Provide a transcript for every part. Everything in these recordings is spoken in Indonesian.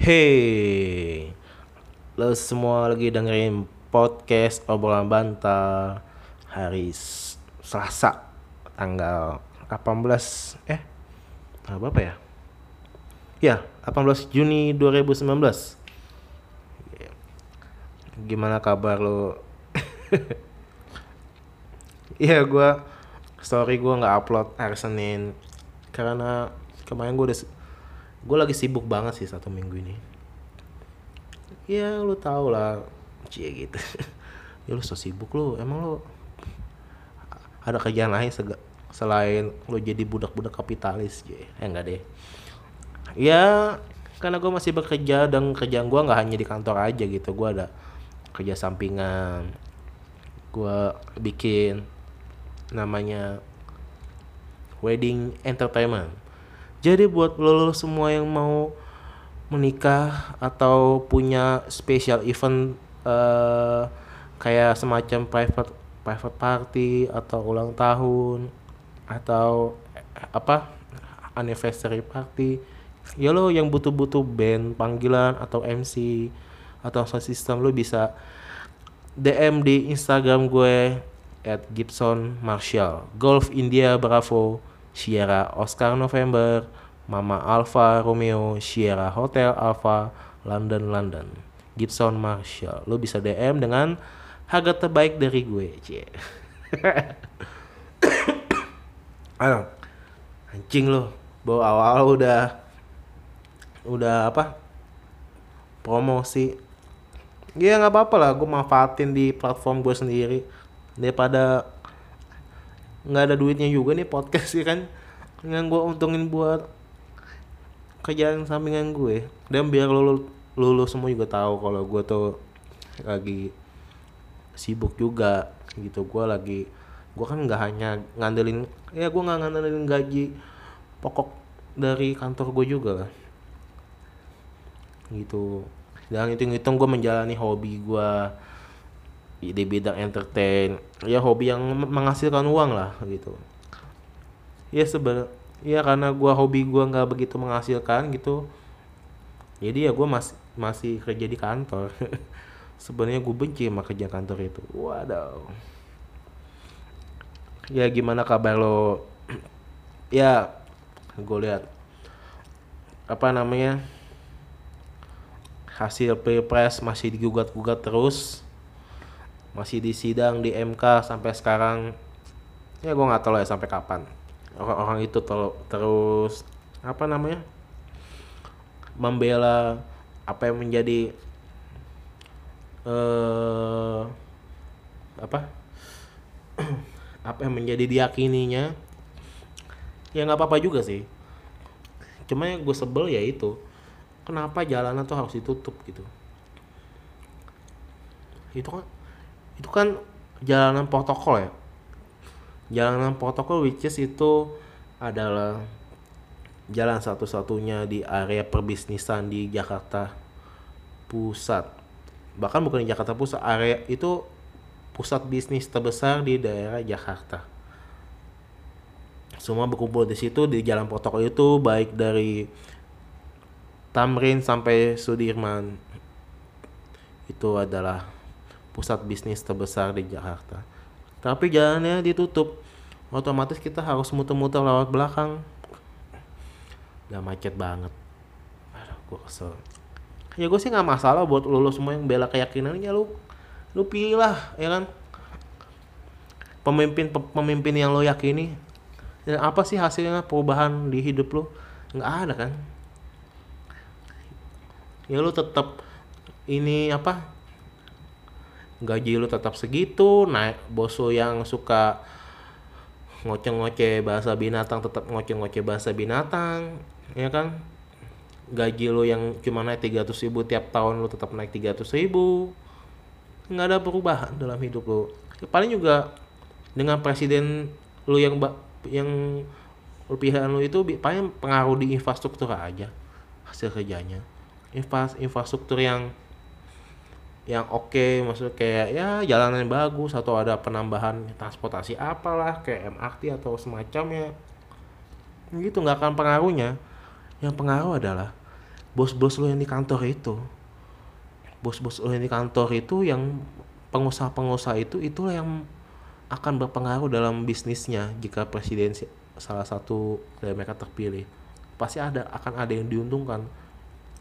Hey, lo semua lagi dengerin podcast obrolan bantal hari Selasa tanggal 18 eh apa apa ya? Ya, 18 Juni 2019. Gimana kabar lo? Iya, gua story gua nggak upload hari Senin karena kemarin gua udah gua lagi sibuk banget sih satu minggu ini. Ya lu tau lah, cie gitu. ya lu so sibuk lu, emang lu ada kerjaan lain selain lu jadi budak-budak kapitalis, cie. Eh enggak deh. Ya karena gue masih bekerja dan kerjaan gue nggak hanya di kantor aja gitu, gue ada kerja sampingan, gue bikin namanya wedding entertainment. Jadi buat lo, semua yang mau menikah atau punya special event eh, kayak semacam private private party atau ulang tahun atau eh, apa anniversary party ya lo yang butuh-butuh band panggilan atau MC atau sound system lo bisa DM di Instagram gue at Gibson Marshall Golf India Bravo Sierra Oscar November Mama Alpha Romeo Sierra Hotel Alpha London London. Gibson Marshall lo bisa DM dengan harga terbaik dari gue cie. Ayo, anjing lo bawa awal udah udah apa? Promosi. Ya nggak apa-apa lah. Gue manfaatin di platform gue sendiri. Daripada nggak ada duitnya juga nih podcast sih kan? Yang gue untungin buat kerjaan sampingan gue. Dan biar lu lu, lu semua juga tahu kalau gue tuh lagi sibuk juga gitu. Gue lagi gue kan nggak hanya ngandelin ya gue nggak ngandelin gaji pokok dari kantor gue juga. Lah gitu. Dan hitung-hitung gue menjalani hobi gue di bidang entertain ya hobi yang menghasilkan uang lah gitu. Ya seben ya karena gue hobi gue nggak begitu menghasilkan gitu jadi ya gue masih masih kerja di kantor. Sebenarnya gue benci sama kerja kantor itu. Waduh. Ya gimana kabar lo? Ya gue lihat apa namanya hasil pilpres masih digugat-gugat terus masih disidang di MK sampai sekarang. Ya gue nggak tahu ya sampai kapan. Orang-orang itu telo- terus apa namanya membela apa yang menjadi eh apa? Apa yang menjadi diyakininya. Ya nggak apa-apa juga sih. Cuma yang gue sebel ya itu kenapa jalanan tuh harus ditutup gitu? Itu kan itu kan jalanan protokol ya? Jalanan protokol which is itu adalah jalan satu-satunya di area perbisnisan di Jakarta Pusat. Bahkan bukan di Jakarta Pusat area itu pusat bisnis terbesar di daerah Jakarta. Semua berkumpul di situ di jalan protokol itu baik dari Tamrin sampai Sudirman. Itu adalah pusat bisnis terbesar di Jakarta. Tapi jalannya ditutup. Otomatis kita harus muter-muter lewat belakang. Udah macet banget. Aduh gue kesel. Ya gue sih nggak masalah buat lu semua yang bela keyakinannya. Lu lu pilih lah ya kan? Pemimpin pemimpin yang lo yakini. Dan apa sih hasilnya? Perubahan di hidup lo nggak ada kan? Ya lu tetap ini apa gaji lu tetap segitu naik bos lu yang suka ngoceh-ngoceh bahasa binatang tetap ngoceh-ngoceh bahasa binatang ya kan? Gaji lu yang cuma naik 300 ribu tiap tahun lu tetap naik 300 ribu. Nggak ada perubahan dalam hidup lu. Ya, paling juga dengan presiden lu yang yang pilihan lu itu paling pengaruh di infrastruktur aja hasil kerjanya. Infras infrastruktur yang yang oke maksudnya kayak ya jalanan bagus atau ada penambahan transportasi apalah kayak MRT atau semacamnya. Gitu nggak akan pengaruhnya. Yang pengaruh adalah bos-bos lu yang di kantor itu. Bos-bos lu yang di kantor itu yang pengusaha-pengusaha itu itulah yang akan berpengaruh dalam bisnisnya jika presiden si- salah satu dari mereka terpilih. Pasti ada akan ada yang diuntungkan.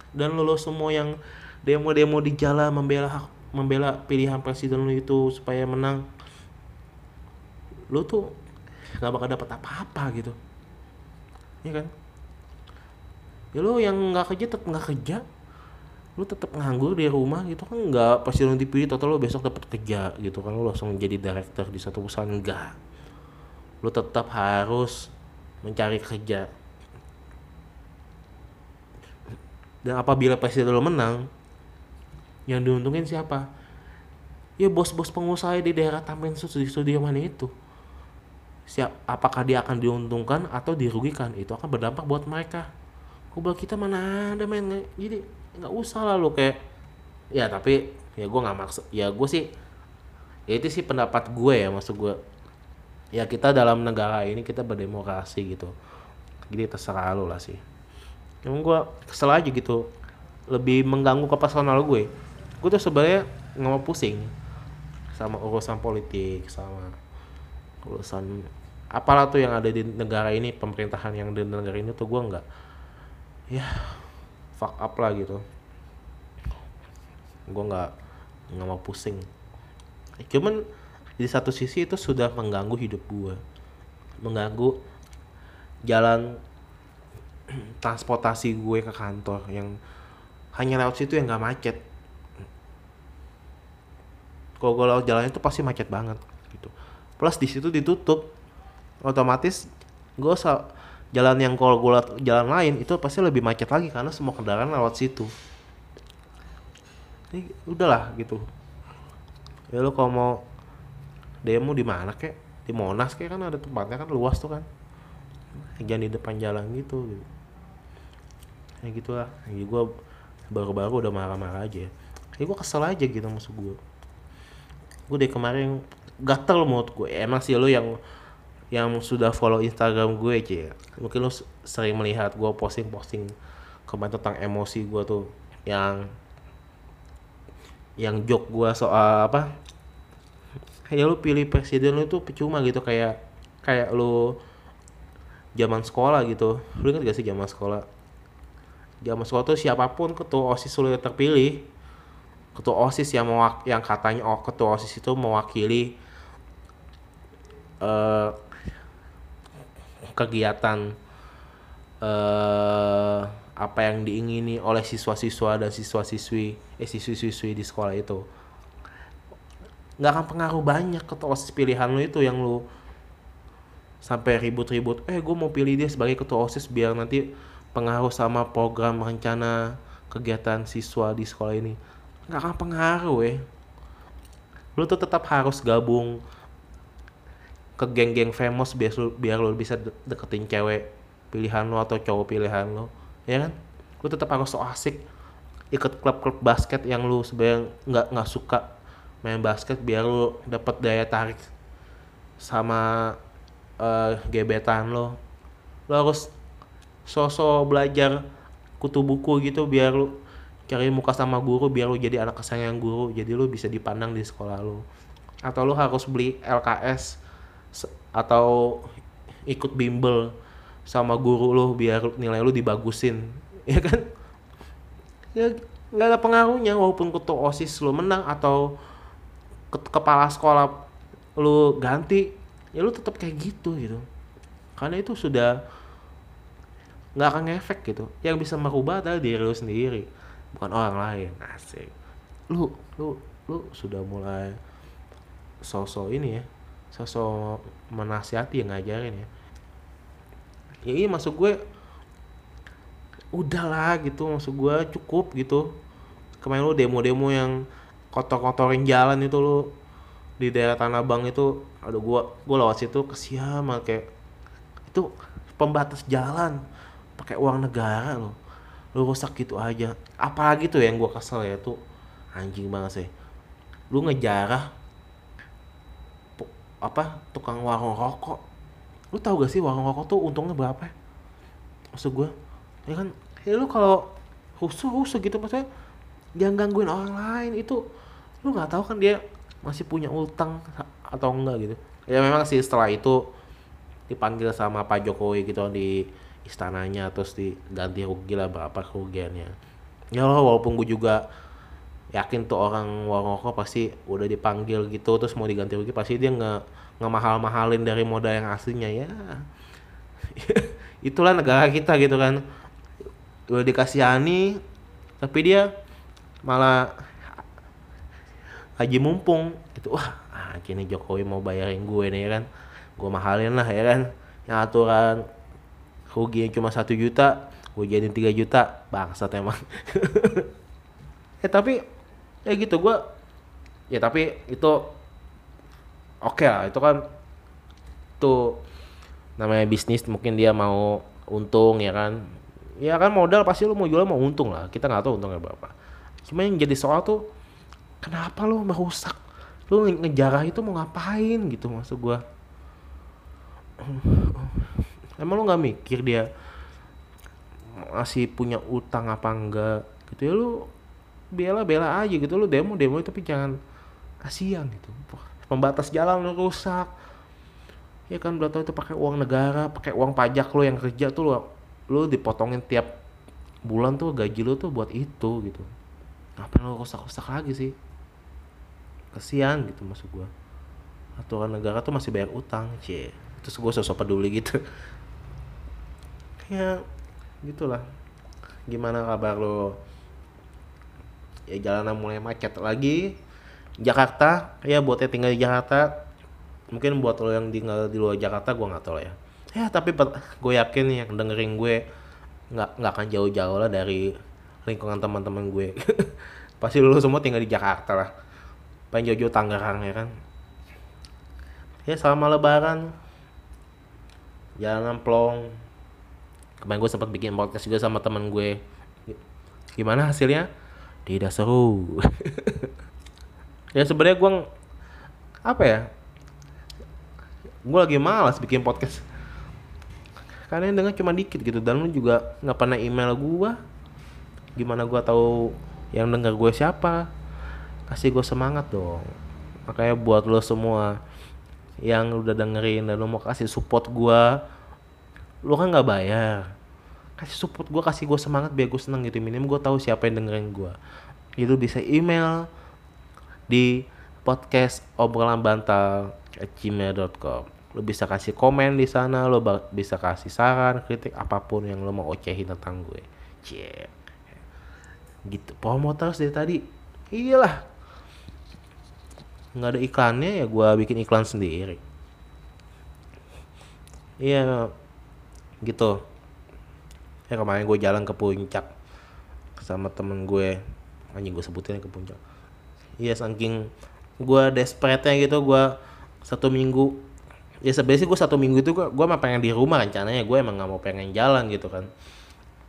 Dan lo, lo semua yang demo-demo di jalan membela hak membela pilihan presiden lu itu supaya menang. Lu tuh nggak bakal dapat apa-apa gitu. Ya kan? Ya lu yang nggak kerja tetap nggak kerja. Lu tetap nganggur di rumah gitu kan nggak pasti lu dipilih total lu besok dapat kerja gitu kan. Lu langsung jadi director di satu perusahaan enggak lu tetap harus mencari kerja. Dan apabila presiden lu menang yang diuntungin siapa? Ya bos-bos pengusaha di daerah Studi Sudirman itu. Siap apakah dia akan diuntungkan atau dirugikan? Itu akan berdampak buat mereka. Kubel kita mana ada main jadi nggak usah lah lu kayak ya tapi ya gue nggak maksud ya gue sih ya itu sih pendapat gue ya maksud gue ya kita dalam negara ini kita berdemokrasi gitu. Jadi terserah lu lah sih. Emang gue kesel aja gitu. Lebih mengganggu ke personal gue gue tuh sebenarnya nggak mau pusing sama urusan politik sama urusan apalah tuh yang ada di negara ini pemerintahan yang di negara ini tuh gue nggak ya fuck up lah gitu. Gue nggak nggak mau pusing. Cuman di satu sisi itu sudah mengganggu hidup gue mengganggu jalan transportasi gue ke kantor yang hanya lewat situ yang nggak macet kalau gue lewat jalan itu pasti macet banget gitu. Plus di situ ditutup otomatis gue jalan yang kalau gue lewat jalan lain itu pasti lebih macet lagi karena semua kendaraan lewat situ. Ini udahlah gitu. Ya lo kalau mau demo di mana kek? Di Monas kek? Kan ada tempatnya kan luas tuh kan. Jangan di depan jalan gitu, gitu. ya gitu lah ya gue baru-baru udah marah-marah aja. Ya gue kesel aja gitu maksud gue gue dari kemarin gatel mood gue emang sih lo yang yang sudah follow Instagram gue aja ya mungkin lo sering melihat gue posting-posting kemarin tentang emosi gue tuh yang yang joke gue soal apa kayak lu pilih presiden lu tuh percuma gitu. Kayak kayak lu zaman sekolah gitu. Lu inget gak sih zaman sekolah? Zaman sekolah tuh siapa pun ketua osis lu yang terpilih ketua osis yang mewak yang katanya oh ketua osis itu mewakili eh kegiatan eh apa yang diingini oleh siswa-siswa dan siswa-siswi eh siswi-siswi di sekolah itu. Nggak akan pengaruh banyak ketua osis pilihan lu itu yang lu sampai ribut-ribut eh gue mau pilih dia sebagai ketua osis biar nanti pengaruh sama program rencana kegiatan siswa di sekolah ini nggak akan pengaruh eh. Lu tuh tetap harus gabung ke geng-geng famous biar lu biar lu bisa de- deketin cewek pilihan lu atau cowok pilihan lu ya kan? Lu tetap harus so asik ikut klub-klub basket yang lu sebenarnya nggak nggak suka main basket biar lu dapat daya tarik sama eh, gebetan lo lo harus sosok belajar kutu buku gitu biar lu cari muka sama guru biar lu jadi anak kesayangan guru jadi lu bisa dipandang di sekolah lu. Atau lu harus beli LKS atau ikut bimbel sama guru lu biar nilai lu dibagusin ya kan? Ya nggak ada pengaruhnya walaupun ketua osis lu menang atau ke- kepala sekolah lu ganti ya lu tetap kayak gitu gitu. Karena itu sudah nggak akan ngefek gitu. Yang bisa merubah adalah diri lu sendiri bukan orang lain asik. Lu lu lu sudah mulai sosok ini ya sosok menasihati yang ngajarin ya. Ya iya masuk gue udahlah gitu maksud gue cukup gitu. Kemarin lu demo-demo yang kotor-kotorin jalan itu lu di daerah Tanah Abang itu aduh gua gua lewat situ kesian kayak itu pembatas jalan pakai uang negara loh lu rusak gitu aja. Apalagi tuh yang gua kesel ya tuh anjing banget sih. Lu ngejarah apa tukang warung rokok. Lu tahu gak sih warung rokok tuh untungnya berapa ya? maksud gua ya kan? Ya lu kalau husu husu gitu maksudnya jangan gangguin orang lain itu lu nggak tahu kan dia masih punya utang atau enggak gitu. Ya memang sih setelah itu dipanggil sama Pak Jokowi gitu di istananya terus diganti rugi lah berapa kerugiannya ya loh walaupun gue juga yakin tuh orang warung pasti udah dipanggil gitu terus mau diganti rugi pasti dia nggak nggak mahal mahalin dari modal yang aslinya ya. Itulah negara kita gitu kan. Udah dikasihani tapi dia malah haji mumpung. Itu wah ah, kini Jokowi mau bayarin gue nih ya kan. Gue mahalin lah ya kan yang aturan rugi cuma satu juta gue jadi tiga juta. Bangsat emang. Ya tapi ya gitu gue ya tapi itu oke okay lah itu kan tuh namanya bisnis mungkin dia mau untung ya kan? Ya kan modal pasti lu mau jual mau untung lah. Kita nggak tahu untungnya berapa. Cuma yang jadi soal tuh kenapa lu merusak? Lu ngejarah itu mau ngapain gitu maksud gue emang lu nggak mikir dia masih punya utang apa enggak? Gitu ya lu bela-bela aja gitu. Lu demo demo tapi jangan kasihan gitu. Pembatas jalan lu rusak. Ya kan udah tahu itu pakai uang negara pakai uang pajak lo yang kerja tuh lo lo dipotongin tiap bulan tuh gaji lo tuh buat itu gitu. Ngapain lo rusak-rusak lagi sih? Kasihan gitu maksud gua. Aturan negara tuh masih bayar utang cie. Terus gue sosok peduli gitu ya gitulah. Gimana kabar lo? Ya jalanan mulai macet lagi. Jakarta ya buatnya tinggal di Jakarta mungkin buat lo yang tinggal di luar Jakarta gue nggak tahu ya. Ya tapi gue yakin yang dengerin gue nggak nggak akan jauh-jauh lah dari lingkungan teman-teman gue. Pasti lo semua tinggal di Jakarta lah. Paling jauh-jauh Tangerang ya kan? Ya selama lebaran. Jalanan plong kemarin gue sempat bikin podcast juga sama teman gue. Gimana hasilnya? Tidak seru. Ya sebenarnya gue apa ya? Gue lagi malas bikin podcast. Karena yang denger cuma dikit gitu dan lu juga nggak pernah email gue gimana gue tahu yang denger gue siapa? Kasih gue semangat dong. Makanya buat lo semua yang udah dengerin dan lo mau kasih support gue lo kan nggak bayar. Kasih support gue kasih gue semangat biar gue seneng gitu. Minim gue tahu siapa yang dengerin gue itu bisa email di podcast obrolan bantal gmail.com lo bisa kasih komen di sana lo bisa kasih saran kritik apa pun yang lo mau ocehin tentang gue. Cie. Gitu. Promo terus dari tadi. Iyalah. Nggak ada iklannya ya gue bikin iklan sendiri. Iya gitu. Ya kemarin gue jalan ke puncak sama temen gue anjing gue sebutin ke puncak. Iya saking gue desperate gitu gue satu minggu. Ya sebenarnya gue satu minggu itu gue gue emang pengen di rumah rencananya. Gue emang nggak mau pengen jalan gitu kan.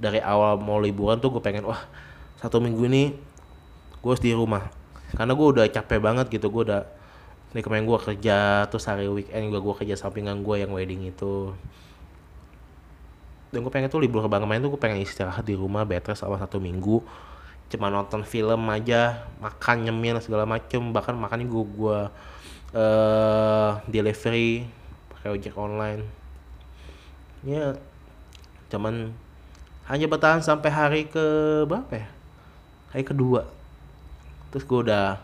Dari awal mau liburan tuh gue pengen wah satu minggu ini gue harus di rumah. Karena gue udah capek banget gitu gue udah Nih kemarin gue kerja terus hari weekend gue gue kerja sampingan gue yang wedding itu dan gue pengen tuh libur lebaran kemarin tuh gue pengen istirahat di rumah better selama satu minggu. Cuma nonton film aja makan nyemil segala macem. Bahkan makannya gue gue uh, delivery pakai ojek online. Ya cuman hanya bertahan sampai hari ke berapa ya? Hari kedua. Terus gue udah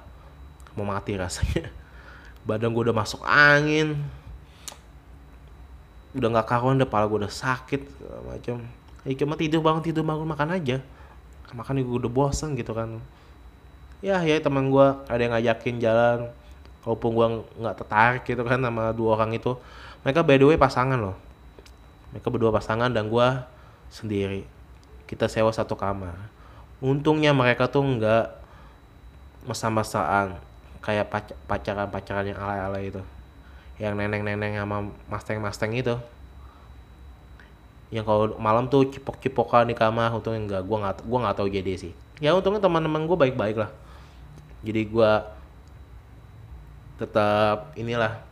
mau mati rasanya. Badan gue udah masuk angin udah nggak karuan deh pala gue udah sakit macam ya cuma tidur bangun tidur bangun makan aja. Makan gue udah bosen gitu kan. Ya ya teman gue ada yang ngajakin jalan walaupun gue nggak tertarik gitu kan sama dua orang itu. Mereka by the way pasangan loh. Mereka berdua pasangan dan gue sendiri. Kita sewa satu kamar. Untungnya mereka tuh nggak masa-masaan kayak pacaran-pacaran yang alay-alay itu yang neneng-neneng sama masteng-masteng itu. Yang kalau malam tuh cipok-cipokan di kamar untungnya enggak. Gua nggak gua nggak tahu jadi sih. Ya untungnya teman-teman gue baik-baik lah. Jadi gua tetap inilah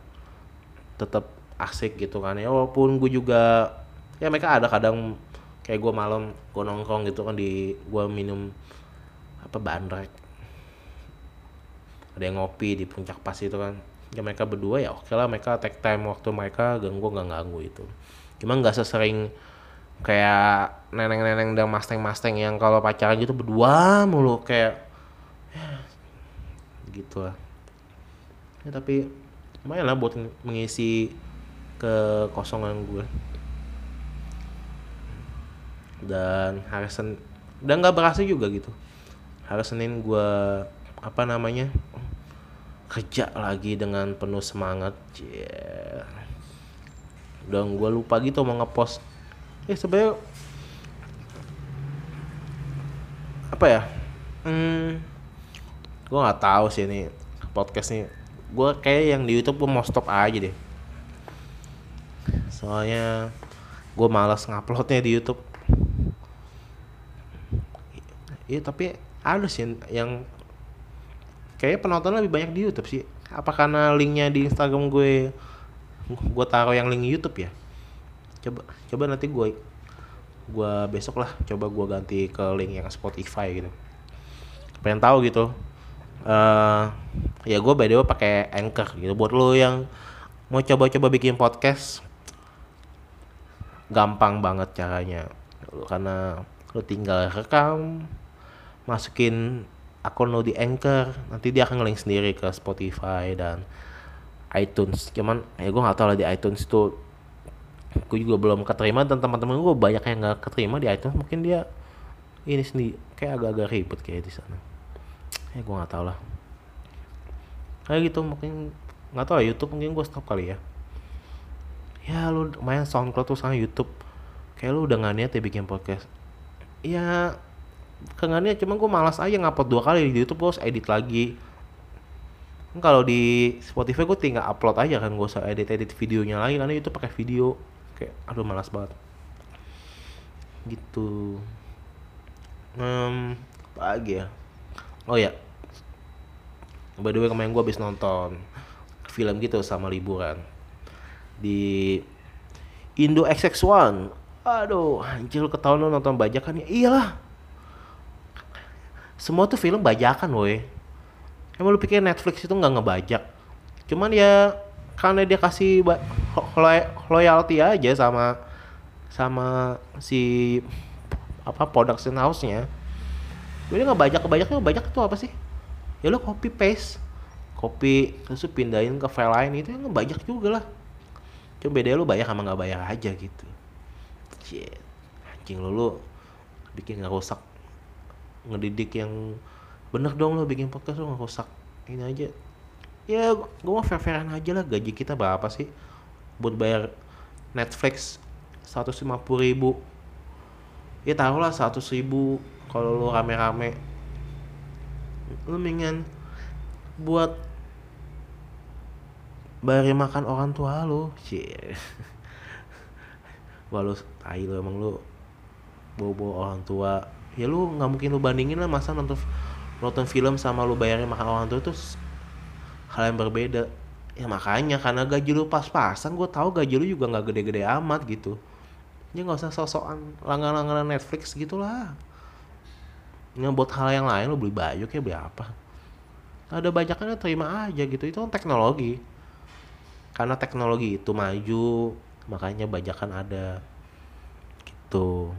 tetap asik gitu kan. Ya walaupun gue juga ya mereka ada kadang kayak gue malam gue nongkrong gitu kan di gue minum apa bandrek. Ada yang ngopi di puncak pas itu kan ya mereka berdua ya oke lah mereka take time waktu mereka ganggu nggak ganggu itu. Cuma nggak sesering kayak neneng-neneng dan masteng-masteng yang kalau pacaran gitu berdua mulu kayak ya, gitu lah. Ya tapi lumayan lah buat mengisi kekosongan gue. Dan hari Senin dan nggak berasa juga gitu. Hari Senin gue apa namanya kerja lagi dengan penuh semangat. Yeah. dan gue lupa gitu mau ngepost. Ya sebenarnya apa ya? Hmm, gue nggak tahu sih ini podcast nih gue kayak yang di YouTube gue mau stop aja deh. Soalnya gue malas nguploadnya di YouTube. Iya tapi ada sih yang kayak penonton lebih banyak di YouTube sih. Apa karena linknya di Instagram gue gue taruh yang link YouTube ya? Coba coba nanti gue gue besok lah coba gue ganti ke link yang Spotify gitu. Pengen tahu gitu. Uh, ya gue by the way pakai Anchor gitu buat lo yang mau coba-coba bikin podcast gampang banget caranya karena lo tinggal rekam masukin akun lo di Anchor. Nanti dia akan ngelink sendiri ke Spotify dan iTunes. Cuman ya gue nggak tahu lah di iTunes itu gue juga belum keterima dan teman-teman gue banyak yang nggak keterima di iTunes. Mungkin dia ini sendiri kayak agak-agak ribet kayak di sana. Ya gue nggak tahu lah. Kayak gitu mungkin nggak tahu YouTube mungkin gue stop kali ya. Ya lu main SoundCloud tuh sama YouTube. Kayak lu udah nggak niat ya bikin podcast. Ya kengannya cuma gue malas aja ngupload dua kali di YouTube gue harus edit lagi. Kan kalau di Spotify gue tinggal upload aja kan gue usah edit edit videonya lagi karena itu pakai video. Kayak aduh malas banget. Gitu. Um, apa lagi ya? Oh ya by the way kemarin gue habis nonton film gitu sama liburan. Di Indo XX1 aduh anjir lu ketahuan lu nonton bajakan ya? Iyalah semua tuh film bajakan woi. Emang lu pikir Netflix itu nggak ngebajak? Cuman ya karena dia kasih loyalty aja sama sama si apa production house-nya. Jadi nggak bajak kebajaknya bajak itu apa sih? Ya lu copy paste. Copy terus pindahin ke file lain itu yang ngebajak juga lah. Cuma beda lu bayar sama nggak bayar aja gitu. Shit. anjing lu lu bikin ngerusak ngedidik yang bener dong lo bikin podcast lo rusak ini aja. Ya gue mau fair-fairan aja lah gaji kita berapa sih? Buat bayar Netflix 150 ribu. Ya taruhlah 100 ribu kalau lo rame-rame. Lo mendingan buat bayar makan orang tua lo sih wah lo tai lo emang lo bawa-bawa orang tua ya lu nggak mungkin lu bandingin lah masa nonton nonton film sama lu bayarnya makan orang tua itu hal yang berbeda. Ya makanya karena gaji lu pas-pasan gue tahu gaji lu juga nggak gede-gede amat gitu. Ya nggak usah sosokan langganan-langganan Netflix gitulah. Yang buat hal yang lain lu beli baju kayak beli apa? Ada bajakannya terima aja gitu. Itu kan teknologi. Karena teknologi itu maju makanya bajakan ada. Gitu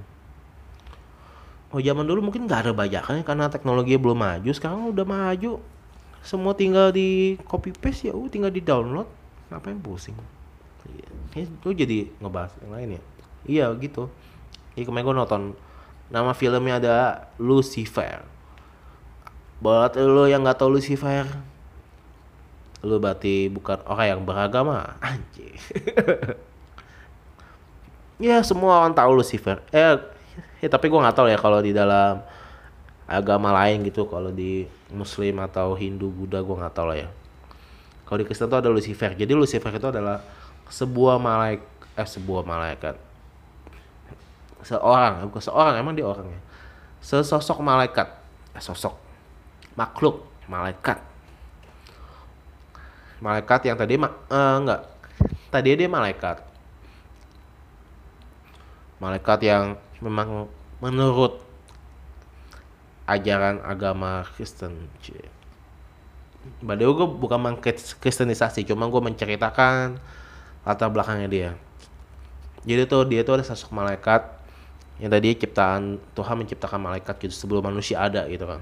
Oh zaman dulu mungkin nggak ada bajakan karena teknologi belum maju. Sekarang udah maju. Semua tinggal di copy paste ya, uh, tinggal di download. Ngapain pusing? Iya. Lu jadi ngebahas yang lain ya? Iya gitu. Iya kemarin gue nonton nama filmnya ada Lucifer. Buat lo yang nggak tahu Lucifer, lu berarti bukan orang yang beragama anjir. ya semua orang tahu Lucifer. Eh ya tapi gue nggak tahu ya kalau di dalam agama lain gitu kalau di Muslim atau Hindu Buddha gue nggak tahu lah ya. Kalau di Kristen itu ada Lucifer. Jadi Lucifer itu adalah sebuah malaikat eh sebuah malaikat. Seorang bukan seorang emang dia orangnya sesosok malaikat. Eh, sosok. Makhluk malaikat. Malaikat yang tadi ma uh, enggak tadi dia malaikat. Malaikat yang memang menurut ajaran agama Kristen. Padahal gue bukan mengkristenisasi, cuma gue menceritakan latar belakangnya dia. Jadi tuh dia tuh ada sosok malaikat yang tadi ciptaan Tuhan menciptakan malaikat gitu sebelum manusia ada gitu kan.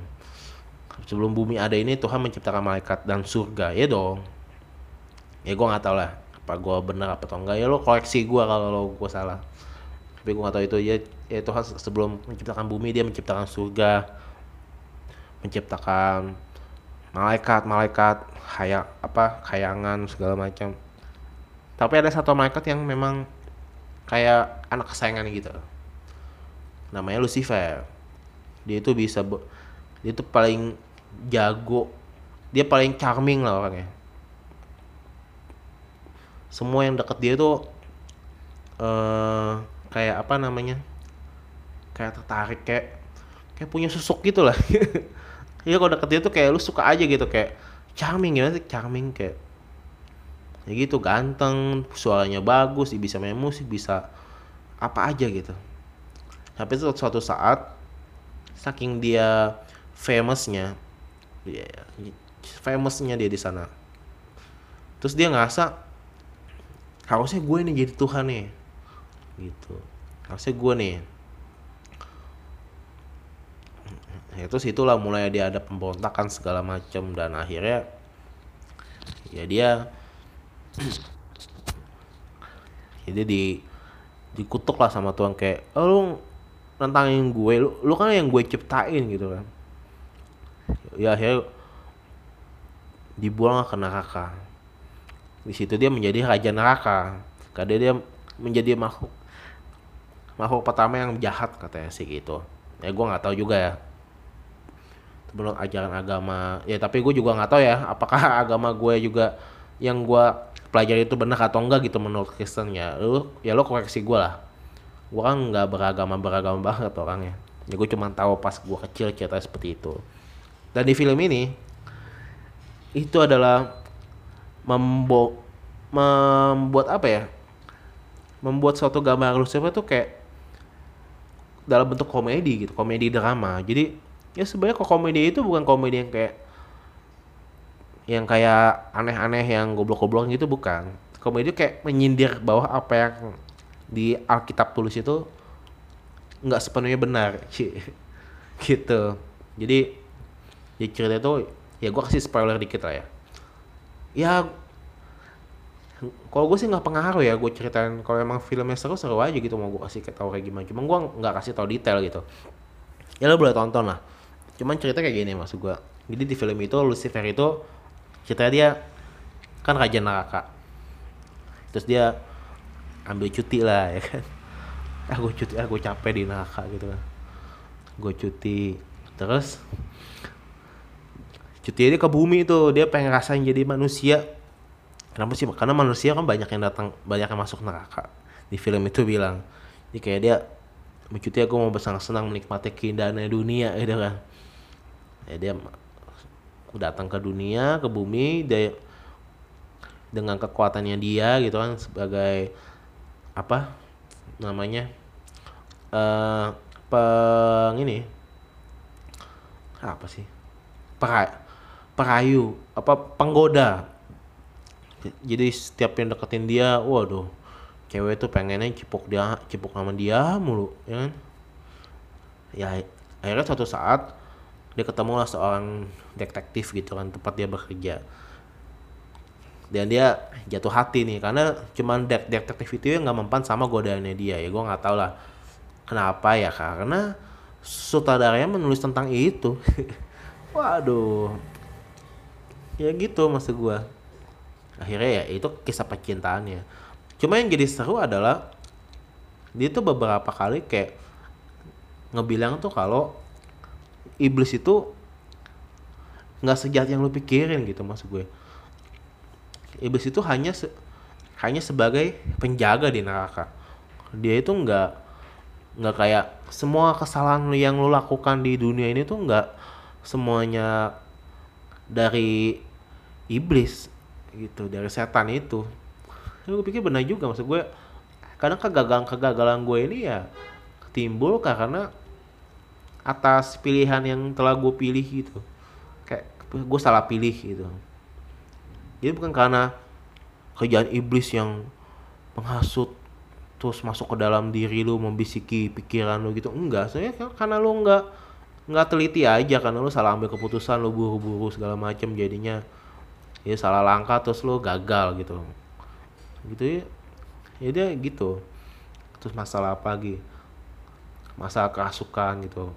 Sebelum bumi ada ini Tuhan menciptakan malaikat dan surga ya dong. Ya gue nggak tahu lah apa gue bener apa atau enggak ya lo koreksi gue kalau gue salah. Tapi gue nggak tahu itu ya, ya Tuhan sebelum menciptakan bumi dia menciptakan surga, menciptakan malaikat malaikat kayak apa kayangan segala macam. Tapi ada satu malaikat yang memang kayak anak kesayangan gitu. Namanya Lucifer. Dia itu bisa dia itu paling jago. Dia paling charming lah orangnya. Semua yang deket dia tuh uh, kayak apa namanya kayak tertarik kayak kayak punya susuk gitu lah. Iya kalau deket dia tuh kayak lu suka aja gitu kayak charming ya charming kayak ya gitu ganteng suaranya bagus bisa main musik bisa apa aja gitu. Tapi suatu saat saking dia famousnya dia famousnya dia di sana. Terus dia ngerasa harusnya gue nih jadi Tuhan nih gitu. Harusnya gue nih ya terus itulah mulai dia ada pemberontakan segala macam dan akhirnya ya dia jadi di dikutuk lah sama Tuhan kayak oh, lu nantangin gue lu, lu kan yang gue ciptain gitu kan. Ya akhirnya dibuang ke neraka. Di situ dia menjadi raja neraka. Karena dia menjadi makhluk makhluk pertama yang jahat katanya sih gitu. Ya gue nggak tahu juga ya menurut ajaran agama. Ya tapi gue juga nggak tahu ya apakah agama gue juga yang gue pelajari itu benar atau enggak gitu menurut Kristen ya. Lu ya lu koreksi gue lah. Gue kan nggak beragama beragama banget orangnya. Ya gue cuma tahu pas gue kecil cerita seperti itu. Dan di film ini itu adalah membo membuat apa ya? Membuat suatu gambar Lucifer tuh kayak dalam bentuk komedi gitu komedi drama. Jadi ya sebenarnya kok komedi itu bukan komedi yang kayak yang kayak aneh-aneh yang goblok-goblok gitu bukan. Komedi kayak menyindir bahwa apa yang di Alkitab tulis itu nggak sepenuhnya benar gitu. Jadi di cerita itu ya gue kasih spoiler dikit lah ya. Ya kalau gue sih nggak pengaruh ya gue ceritain kalau emang filmnya seru seru aja gitu mau gue kasih tahu kayak gimana cuma gue nggak kasih tahu detail gitu ya lo boleh tonton lah cuman cerita kayak gini maksud gue jadi di film itu Lucifer itu ceritanya dia kan raja neraka. Terus dia ambil cuti lah ya kan. Aku ah, cuti aku ah, capek di neraka gitu kan. Gue cuti. Terus cuti dia ke bumi itu dia pengen rasain jadi manusia. Kenapa sih? Karena manusia kan banyak yang datang banyak yang masuk neraka. Di film itu bilang. Jadi kayak dia mencuti aku mau bersenang-senang menikmati keindahan dunia gitu kan ya dia datang ke dunia ke bumi dia dengan kekuatannya dia gitu kan sebagai apa namanya uh, peng ini apa sih Peray, perayu apa penggoda. Jadi setiap yang deketin dia waduh cewek tuh pengennya cipok dia cipok sama dia mulu ya kan? Ya akhirnya suatu saat dia ketemu lah seorang detektif gitu kan tempat dia bekerja. Dan dia jatuh hati nih karena cuman detektif itu yang nggak mempan sama godaannya dia ya gue nggak tahu lah kenapa ya karena sutradaranya menulis tentang itu. Waduh. Ya gitu maksud gue akhirnya ya itu kisah percintaannya. Cuma yang jadi seru adalah dia tuh beberapa kali kayak ngebilang tuh kalau iblis itu nggak sejahat yang lu pikirin gitu maksud gue. Iblis itu hanya se hanya sebagai penjaga di neraka. Dia itu nggak nggak kayak semua kesalahan yang lu lakukan di dunia ini tuh nggak semuanya dari iblis gitu dari setan itu. Gue pikir benar juga maksud gue kadang kegagalan kegagalan gue ini ya timbul karena atas pilihan yang telah gue pilih gitu. Kayak gue salah pilih gitu. Jadi bukan karena kerjaan iblis yang menghasut terus masuk ke dalam diri lu membisiki pikiran lu gitu. Enggak soalnya karena lu enggak nggak teliti aja karena lu salah ambil keputusan lu buru-buru segala macem jadinya. Ya salah langkah terus lu gagal gitu. Gitu ya. Ya dia gitu. Terus masalah apa lagi? Masalah kerasukan gitu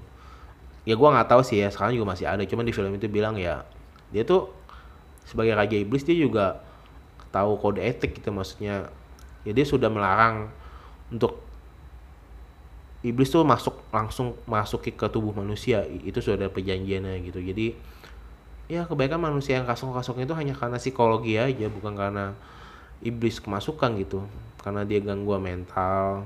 ya gua nggak tahu sih ya sekarang juga masih ada. Cuman di film itu bilang ya dia tuh sebagai raja iblis dia juga tahu kode etik gitu maksudnya. Ya dia sudah melarang untuk iblis tuh masuk langsung masuk ke tubuh manusia. Itu sudah ada perjanjiannya gitu. Jadi ya kebaikan manusia yang kasung-kasung itu hanya karena psikologi aja bukan karena iblis kemasukan gitu. Karena dia gangguan mental.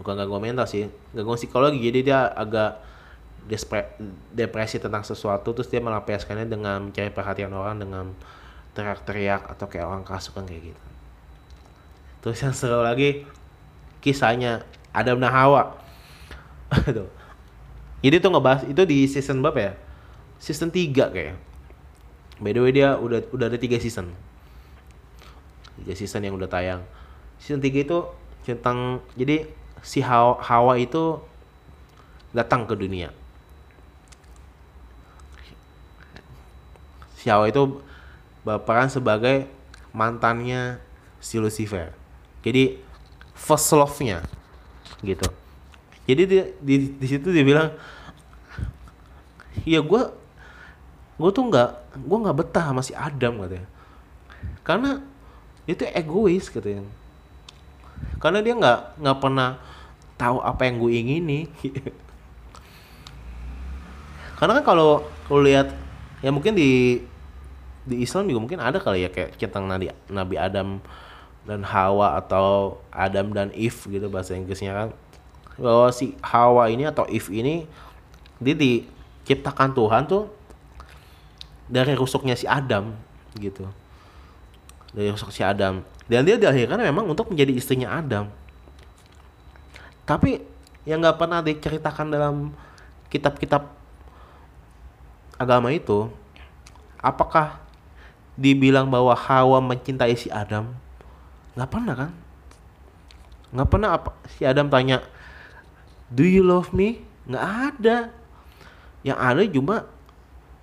Bukan gangguan mental sih gangguan psikologi. Jadi dia agak depresi tentang sesuatu terus dia melampiaskannya dengan mencari perhatian orang dengan teriak-teriak atau kayak orang kasukan kayak gitu terus yang seru lagi kisahnya Adam dan Hawa. Tuh. Jadi tuh ngebahas itu di season berapa ya? Season 3 kayak. By the way dia udah udah ada 3 season. 3 season yang udah tayang. Season 3 itu tentang jadi si Hawa, Hawa itu datang ke dunia. Hawa itu berperan sebagai mantannya si Lucifer. Jadi first love-nya gitu. Jadi di di, di situ dia bilang ya gue gue tuh nggak gue nggak betah sama si Adam katanya. Karena itu egois katanya. Karena dia nggak nggak pernah tahu apa yang gue ingini. Karena kan kalau kalau lihat ya mungkin di di Islam juga mungkin ada kali ya kayak tentang Nabi Nabi Adam dan Hawa atau Adam dan Eve gitu bahasa Inggrisnya kan. Bahwa si Hawa ini atau Eve ini dia diciptakan Tuhan tuh dari rusuknya si Adam gitu. Dari rusuk si Adam. Dan dia dilahirkan memang untuk menjadi istrinya Adam. Tapi yang nggak pernah diceritakan dalam kitab-kitab agama itu apakah dibilang bahwa Hawa mencintai si Adam nggak pernah kan? Nggak pernah apa? Si Adam tanya do you love me? Nggak ada. Yang ada cuma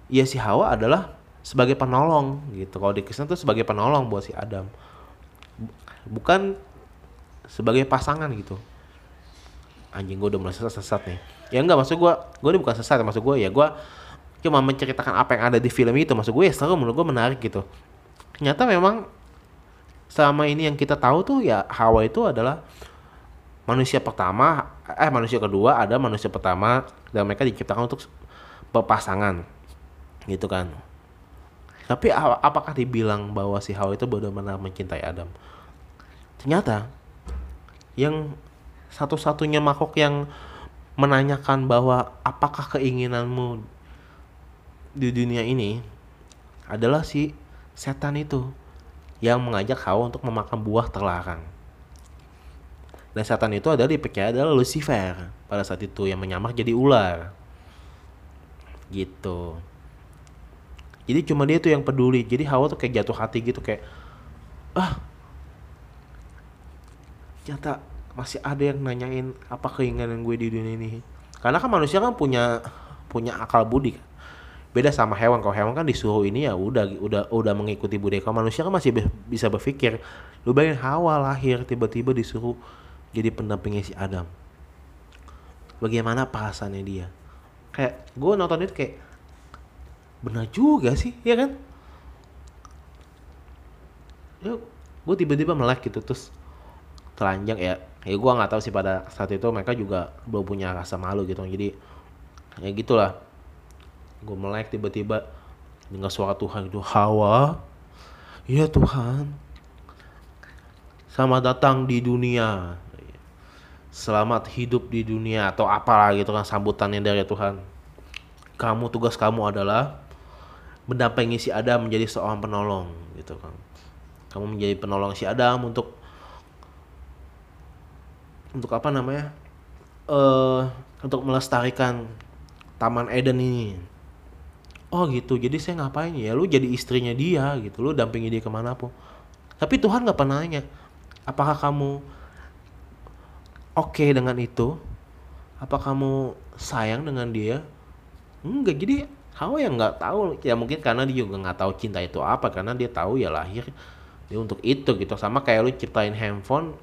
ya si Hawa adalah sebagai penolong gitu. Kalau di Kristen tuh sebagai penolong buat si Adam. Bukan sebagai pasangan gitu. Anjing gue udah mulai sesat nih. Ya enggak maksud gue gue ini bukan sesat maksud gue ya gue cuma menceritakan apa yang ada di film itu. Maksud gue ya seru menurut gue menarik gitu. Ternyata memang selama ini yang kita tahu tuh ya Hawa itu adalah manusia pertama eh manusia kedua ada manusia pertama dan mereka diciptakan untuk berpasangan gitu kan. Tapi apakah dibilang bahwa si Hawa itu benar-benar mencintai Adam? Ternyata yang satu-satunya makhluk yang menanyakan bahwa apakah keinginanmu di dunia ini adalah si setan itu yang mengajak Hawa untuk memakan buah terlarang. Dan setan itu adalah dipercaya adalah Lucifer pada saat itu yang menyamar jadi ular. Gitu. Jadi cuma dia tuh yang peduli. Jadi Hawa tuh kayak jatuh hati gitu kayak ah ternyata masih ada yang nanyain apa keinginan gue di dunia ini. Karena kan manusia kan punya punya akal budi kan beda sama hewan. Kalau hewan kan disuruh ini ya udah udah udah mengikuti budaya kalau manusia kan masih bisa berpikir lu bayangin Hawa lahir tiba-tiba disuruh jadi pendampingnya si Adam. Bagaimana perasaannya dia? Kayak gue nonton itu kayak benar juga sih ya kan? Yuk gue tiba-tiba melek gitu terus telanjang ya ya gue nggak tahu sih pada saat itu mereka juga belum punya rasa malu gitu. Jadi ya gitulah gue melek tiba-tiba dengar suara Tuhan itu Hawa. Iya Tuhan. Selamat datang di dunia. Selamat hidup di dunia atau apalah gitu kan sambutannya dari Tuhan. Kamu tugas kamu adalah mendampingi si Adam menjadi seorang penolong gitu kan. Kamu menjadi penolong si Adam untuk untuk apa namanya eh untuk melestarikan Taman Eden ini. Oh gitu, jadi saya ngapain ya? Lu jadi istrinya dia gitu, lu dampingi dia ke mana pun. Tapi Tuhan nggak pernah nanya, apakah kamu oke dengan itu? Apa kamu sayang dengan dia? Enggak, jadi Hawa yang nggak tahu ya mungkin karena dia juga nggak tahu cinta itu apa karena dia tahu ya lahir dia untuk itu gitu sama kayak lu ciptain handphone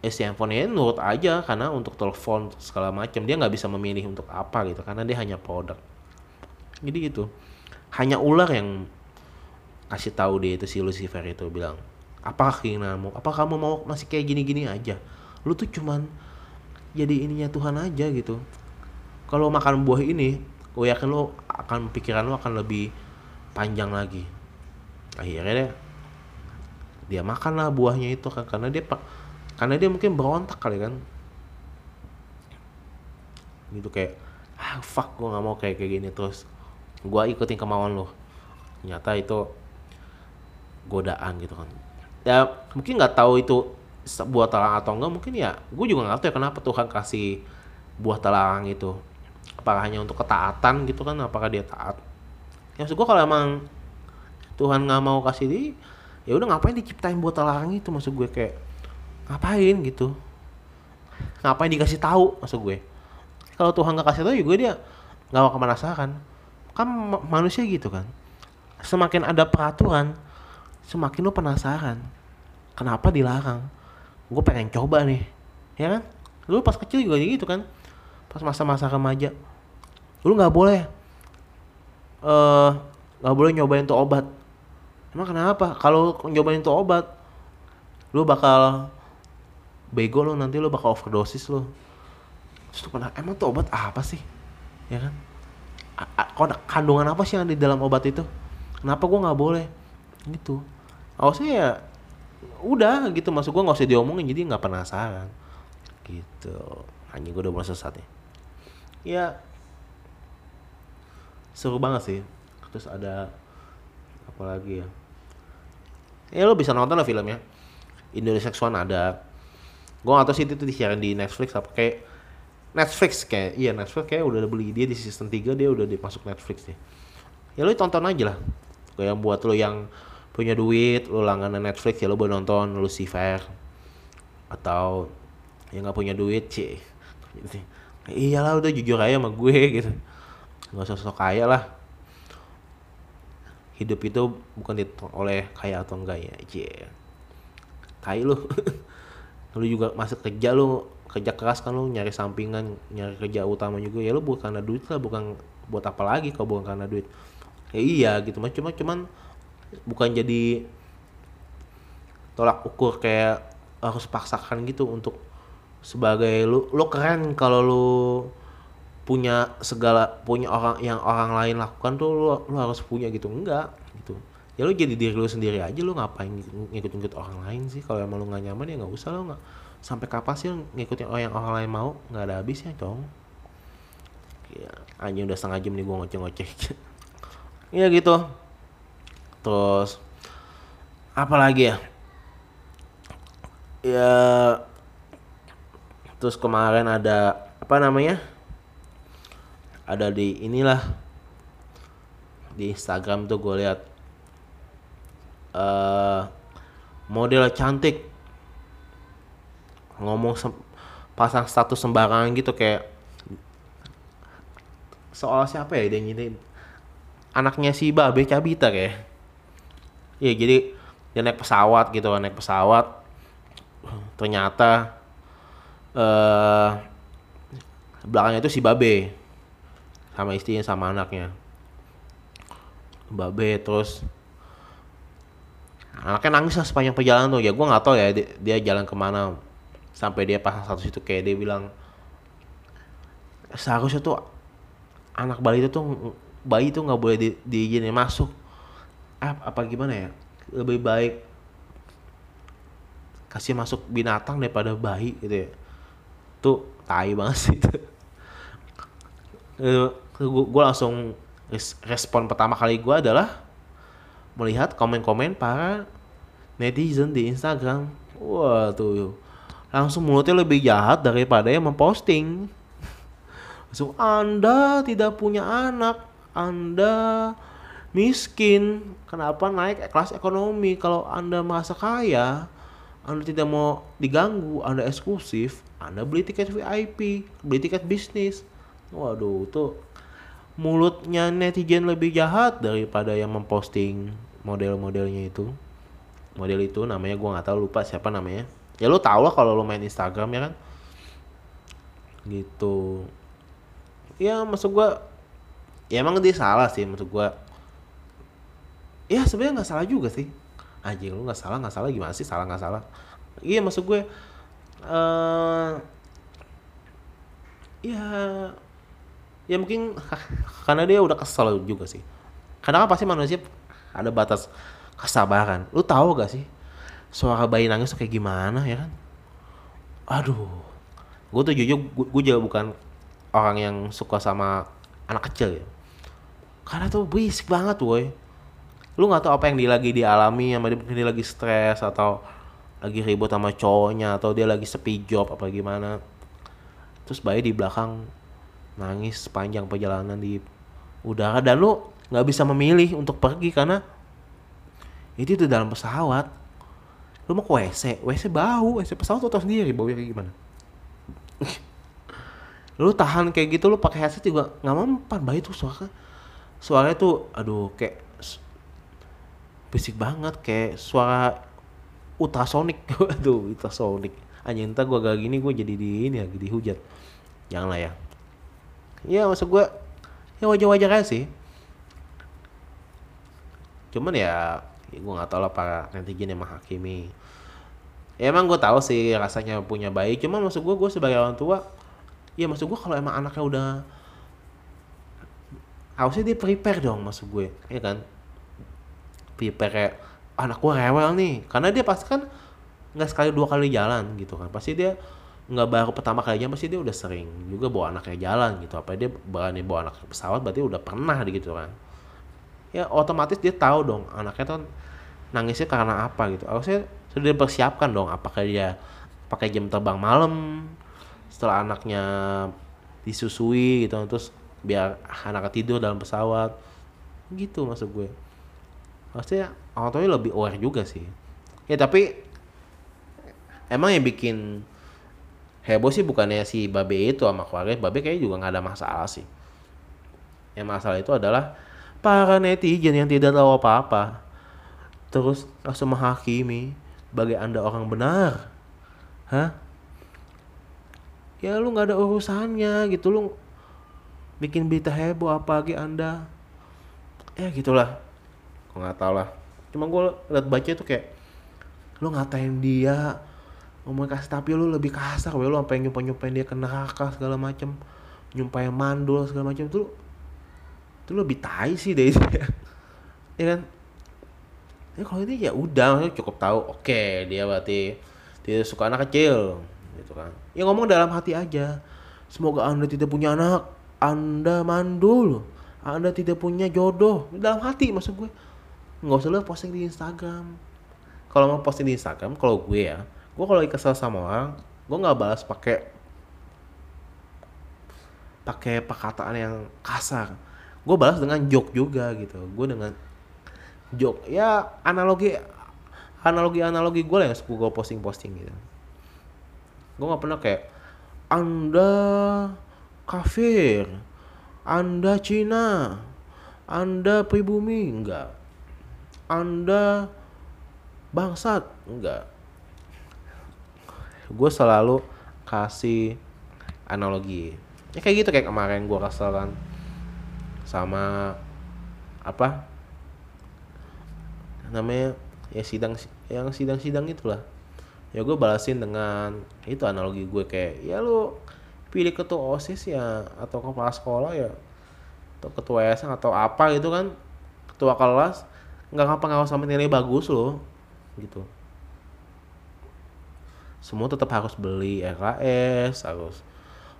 eh si handphonenya nurut aja karena untuk telepon segala macam dia nggak bisa memilih untuk apa gitu karena dia hanya produk jadi gitu. Hanya ular yang kasih tahu dia itu si Lucifer itu bilang apa keinginanmu? Apa kamu mau masih kayak gini-gini aja? Lu tuh cuman jadi ininya Tuhan aja gitu. Kalau makan buah ini gue yakin lo akan pikiran lo akan lebih panjang lagi. Akhirnya deh dia makan lah buahnya itu kan karena dia karena dia mungkin berontak kali kan. Gitu kayak ah fuck gue nggak mau kayak kayak gini terus gue ikutin kemauan lo ternyata itu godaan gitu kan. Ya mungkin nggak tahu itu buah terlarang atau enggak mungkin ya gue juga nggak tahu ya kenapa Tuhan kasih buah terlarang itu. Apakah hanya untuk ketaatan gitu kan apakah dia taat? Ya maksud gue kalau emang Tuhan nggak mau kasih dia ya udah ngapain diciptain buat terlarang itu? Maksud gue kayak ngapain gitu? Ngapain dikasih tahu? Maksud gue. Kalau Tuhan nggak kasih tahu juga dia nggak akan penasaran kan manusia gitu kan. Semakin ada peraturan semakin lu penasaran kenapa dilarang? Gue pengen coba nih ya kan? Lu pas kecil juga gitu kan pas masa-masa remaja. Lu nggak boleh eh, nggak uh, boleh nyobain tuh obat. Emang kenapa? Kalau nyobain tuh obat lu bakal bego lu nanti lu bakal overdosis lu. Terus pernah emang tuh obat apa sih? Ya kan kandungan apa sih yang di dalam obat itu? Kenapa gua nggak boleh? Gitu. Awalnya ya udah gitu. Masuk gua nggak usah diomongin jadi nggak penasaran. Gitu. Hanya gue udah mulai sesat ya. Ya seru banget sih. Terus ada apa lagi ya? Ya lo bisa nonton lah filmnya. Indonesia X1 ada. Gue gak tau sih itu disiarin di Netflix apa kayak Netflix kayak iya Netflix kayak udah beli dia di season 3 dia udah dimasuk Netflix nih ya lo tonton aja lah. Kayak buat lo yang punya duit lo langganan Netflix ya lo boleh nonton Lucifer. Atau yang nggak punya duit sih iyalah udah jujur aja sama gue gitu. Nggak usah sok kaya lah. Hidup itu bukan dihitung oleh kaya atau enggak ya cie kaya lu. Lu juga masuk kerja lu kerja keras kan lu nyari sampingan nyari kerja utama juga ya lu bukan karena duit lah bukan buat apa lagi kalau bukan karena duit. Ya iya gitu mas. Cuma cuman bukan jadi tolak ukur kayak harus paksakan gitu untuk sebagai lu lu keren kalau lu punya segala punya orang yang orang lain lakukan tuh lu, lu harus punya gitu. Enggak gitu. Ya lu jadi diri lu sendiri aja lu ngapain ngikut-ngikut orang lain sih? Kalau emang lu nggak nyaman ya nggak usah lo nggak sampai kapan sih ngikutin orang yang orang lain mau? Nggak ada habisnya dong. Ya anjing udah setengah jam nih gua ngoceh-ngoceh. Ya gitu. Terus apa lagi ya? Ya terus kemarin ada apa namanya? Ada di inilah di Instagram tuh gue lihat uh, model cantik ngomong pasang status sembarangan gitu kayak soal siapa ya dia nyindir? Anaknya si Babe Cabita kayak. Iya jadi dia naik pesawat gitu naik pesawat. Ternyata uh, belakangnya itu si Babe sama istrinya sama anaknya. Babe terus anaknya nangis lah sepanjang perjalanan tuh. Ya gue nggak tahu ya dia, dia jalan ke mana sampai dia pasang satu situ kayak dia bilang seharusnya tuh anak bayi itu tuh bayi tuh nggak boleh di, diizinin masuk. Apa, apa gimana ya? Lebih baik kasih masuk binatang daripada bayi gitu ya. Tuh tai banget sih itu. Gue langsung respon pertama kali gue adalah melihat komen-komen para netizen di Instagram. Wah tuh langsung mulutnya lebih jahat daripada yang memposting. Langsung anda tidak punya anak anda miskin. Kenapa naik kelas ekonomi? Kalau anda merasa kaya anda tidak mau diganggu anda eksklusif anda beli tiket VIP beli tiket bisnis. Waduh tuh mulutnya netizen lebih jahat daripada yang memposting model-modelnya itu. Model itu namanya gua nggak tahu lupa siapa namanya ya lu tau lah kalau lu main Instagram ya kan? Gitu. Ya maksud gua ya emang dia salah sih maksud gua. Ya sebenarnya nggak salah juga sih. Anjing lu nggak salah nggak salah. Gimana sih salah nggak salah? Iya maksud gue uh, ya ya mungkin karena dia udah kesel juga sih. Karena kan pasti manusia ada batas kesabaran. Lu tahu gak sih suara bayi nangis tuh kayak gimana ya kan? Aduh. Gue tuh jujur gue juga bukan orang yang suka sama anak kecil ya. Karena tuh berisik banget woi. Lu nggak tahu apa yang dia lagi dialami sama dia mungkin dia lagi stres atau lagi ribut sama cowoknya atau dia lagi sepi job apa gimana. Terus bayi di belakang nangis sepanjang perjalanan di udara. Dan lu nggak bisa memilih untuk pergi karena itu di dalam pesawat lu mau ke WC WC bau WC pesawat tuh tau sendiri baunya kayak gimana. Lu tahan kayak gitu lu pakai headset juga nggak mempan bayi tuh suara suaranya tuh aduh kayak berisik banget kayak suara ultrasonic. Aduh ultrasonic. Anjing entar gua gak gini gua jadi di ini lagi dihujat janganlah ya. Ya maksud gue ya wajar-wajar aja sih. Cuman ya, ya gue nggak tahu lah para netizen yang menghakimi. Ya emang gue tahu sih rasanya punya bayi. Cuman maksud gue gue sebagai orang tua ya maksud gue kalau emang anaknya udah harusnya dia prepare dong maksud gue. Ya kan? Prepare kayak anak gue rewel nih. Karena dia pasti kan nggak sekali dua kali jalan gitu kan. Pasti dia nggak baru pertama kalinya pasti dia udah sering juga bawa anaknya jalan gitu. Apa dia berani bawa anak pesawat berarti udah pernah gitu kan ya otomatis dia tahu dong anaknya tuh nangisnya karena apa gitu. Harusnya sudah dipersiapkan dong apakah dia pakai jam terbang malam setelah anaknya disusui gitu terus biar anaknya tidur dalam pesawat. Gitu maksud gue. Harusnya orang tuanya lebih aware juga sih. Ya tapi emang yang bikin heboh sih bukannya si babe itu sama keluarga babe kayaknya juga nggak ada masalah sih. Yang masalah itu adalah para netizen yang tidak tahu apa-apa. Terus langsung menghakimi bagi anda orang benar. Hah? Ya lu nggak ada urusannya gitu. Lu bikin berita heboh apa lagi anda? Ya gitulah. Gue nggak tahu lah. Cuma gue liat baca itu kayak lu ngatain dia ngomong kasih tapi lu lebih kasar lu sampai nyumpain nyumpain dia ke neraka segala macem nyumpain mandul segala macem. Tuh itu lebih tai sih deh. Ya kan? Ya kalau ini ya udah cukup tahu oke okay, dia berarti dia suka anak kecil gitu kan. Ya ngomong dalam hati aja semoga anda tidak punya anak anda mandul. Anda tidak punya jodoh. Dalam hati maksud gue. Nggak usah lu posting di Instagram. Kalau mau posting di Instagram kalau gue ya gue kalau kesel sama orang gue nggak balas pakai pakai perkataan yang kasar gue balas dengan joke juga gitu. Gue dengan joke ya analogi analogi analogi gue lah yang suka gue posting posting gitu. Gue nggak pernah kayak anda kafir anda Cina anda pribumi enggak anda bangsat enggak gue selalu kasih analogi. Ya kayak gitu kayak kemarin gue kesel kan sama apa? Namanya ya sidang yang sidang-sidang itulah. Ya gue balasin dengan itu analogi gue kayak ya lu pilih ketua osis ya atau kepala sekolah ya atau ketua yayasan atau apa gitu kan. Ketua kelas nggak ngapa-ngapa sampai nilai bagus loh gitu. Semua tetap harus beli RKS harus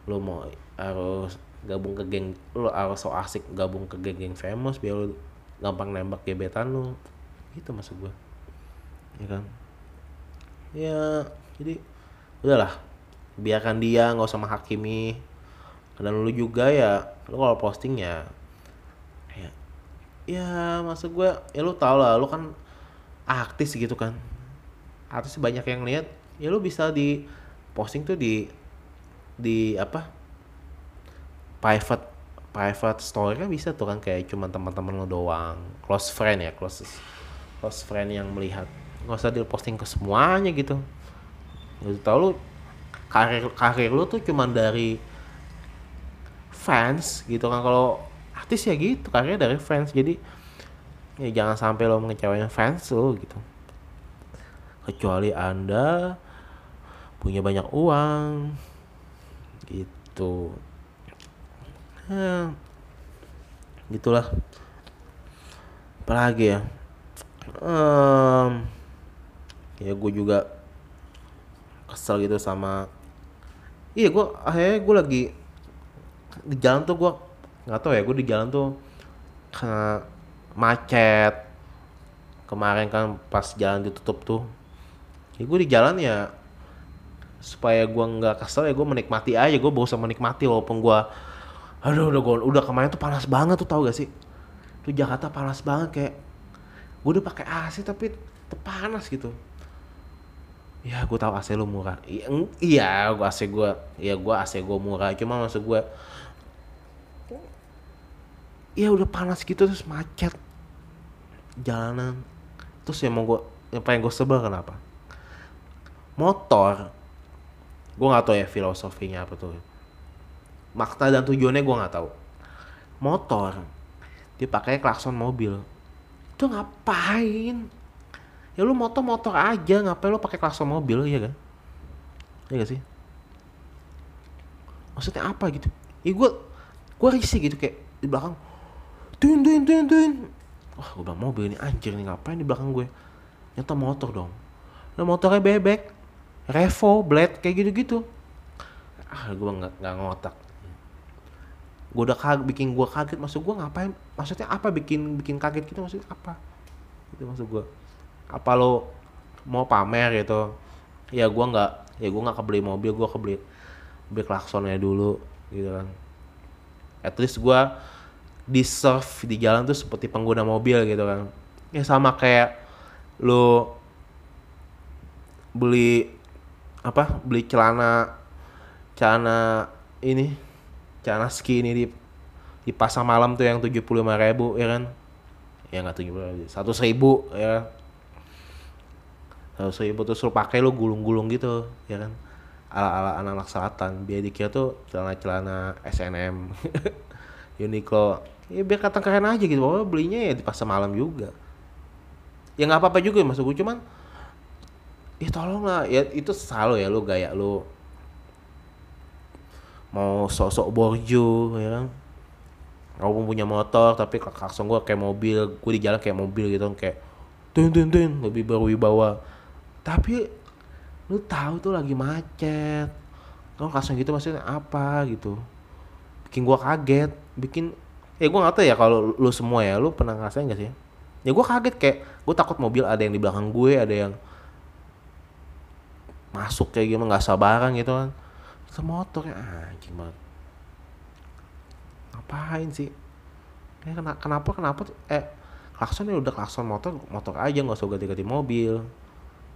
lo mau harus gabung ke geng lo harus so asik gabung ke geng-geng famous biar lo gampang nembak gebetan lo gitu maksud gue ya kan? Ya jadi udahlah. Biarkan dia nggak usah menghakimi. Dan lu juga ya lu kalau posting ya ya ya maksud gue ya lu tau lah lu kan artis gitu kan. Artis banyak yang lihat ya lu bisa di posting tuh di di apa private private story kan bisa tuh kan kayak cuma teman-teman lo doang. Close friend ya close close friend yang melihat. Nggak usah di posting ke semuanya gitu. Gitu tau lu karir karir lu tuh cuma dari fans gitu kan. Kalau artis ya gitu karirnya dari fans. Jadi ya jangan sampai lo mengecewain fans lo gitu. Kecuali anda punya banyak uang gitu ya, gitulah. Apalagi ya? Um, ya gue juga kesel gitu sama iya gue akhirnya gue lagi di jalan tuh gue nggak tahu ya gue di jalan tuh kena macet. Kemarin kan pas jalan ditutup tuh ya gue di jalan ya supaya gue nggak kesel ya gue menikmati aja gue bosan menikmati walaupun gue aduh udah gue udah kemarin tuh panas banget tuh tau gak sih? Tuh Jakarta panas banget kayak gue udah pakai AC tapi panas gitu. Ya gue tahu AC lu murah. Iya, iya gue AC gue ya gue AC gue murah. Cuma maksud gue ya udah panas gitu terus macet jalanan. Terus yang mau gue yang pengen gue sebel kenapa? Motor. Gue nggak tahu ya filosofinya apa tuh makna dan tujuannya gue nggak tahu. Motor dipakai klakson mobil. Itu ngapain? Ya lu motor motor aja ngapain lu pakai klakson mobil ya kan? Ya gak sih? Maksudnya apa gitu? Ya gue gue risih gitu kayak di belakang tuin tuin tuin tuin. Wah gue bilang mobil ini anjir nih ngapain di belakang gue? Nyata motor dong. Nah motornya bebek revo blade kayak gitu gitu ah gue nggak nggak ngotak gue udah kaget bikin gue kaget. Maksud gue ngapain? Maksudnya apa bikin bikin kaget gitu? Maksudnya apa? Itu maksud gue apa lo mau pamer gitu? Ya gue nggak ya gue nggak kebeli mobil gue kebeli beli klaksonnya dulu gitu kan. At least gue deserve di jalan tuh seperti pengguna mobil gitu kan. Ya sama kayak lo beli apa beli celana celana ini celana ski ini di di pasar malam tuh yang tujuh puluh lima ribu ya kan? Ya nggak tujuh puluh satu ribu ya ribu terus lo pakai lo gulung-gulung gitu ya kan? Ala ala anak-anak selatan. Biar dikira tuh celana celana SNM Uniqlo. Ya biar kata keren aja gitu. Bahwa belinya ya di pasar malam juga. Ya nggak apa-apa juga masuk gue cuman ya tolong lah ya itu selalu ya lu gaya lu mau sosok borju ya kan? Walaupun punya motor tapi klakson gue kayak mobil. Gue di jalan kayak mobil gitu kayak tun tun tun lebih berwibawa. Tapi lu tahu tuh lagi macet. Kalau klakson gitu maksudnya apa gitu. Bikin gue kaget. Bikin ya gue nggak tahu ya kalau lu semua ya lu pernah ngerasain gak sih? Ya gue kaget kayak gue takut mobil ada yang di belakang gue ada yang masuk kayak gimana nggak sabaran gitu kan ke motornya anjing banget. Ngapain sih? Ya, kenapa kenapa tuh? Eh klakson ya udah klakson motor motor aja nggak usah ganti-ganti mobil.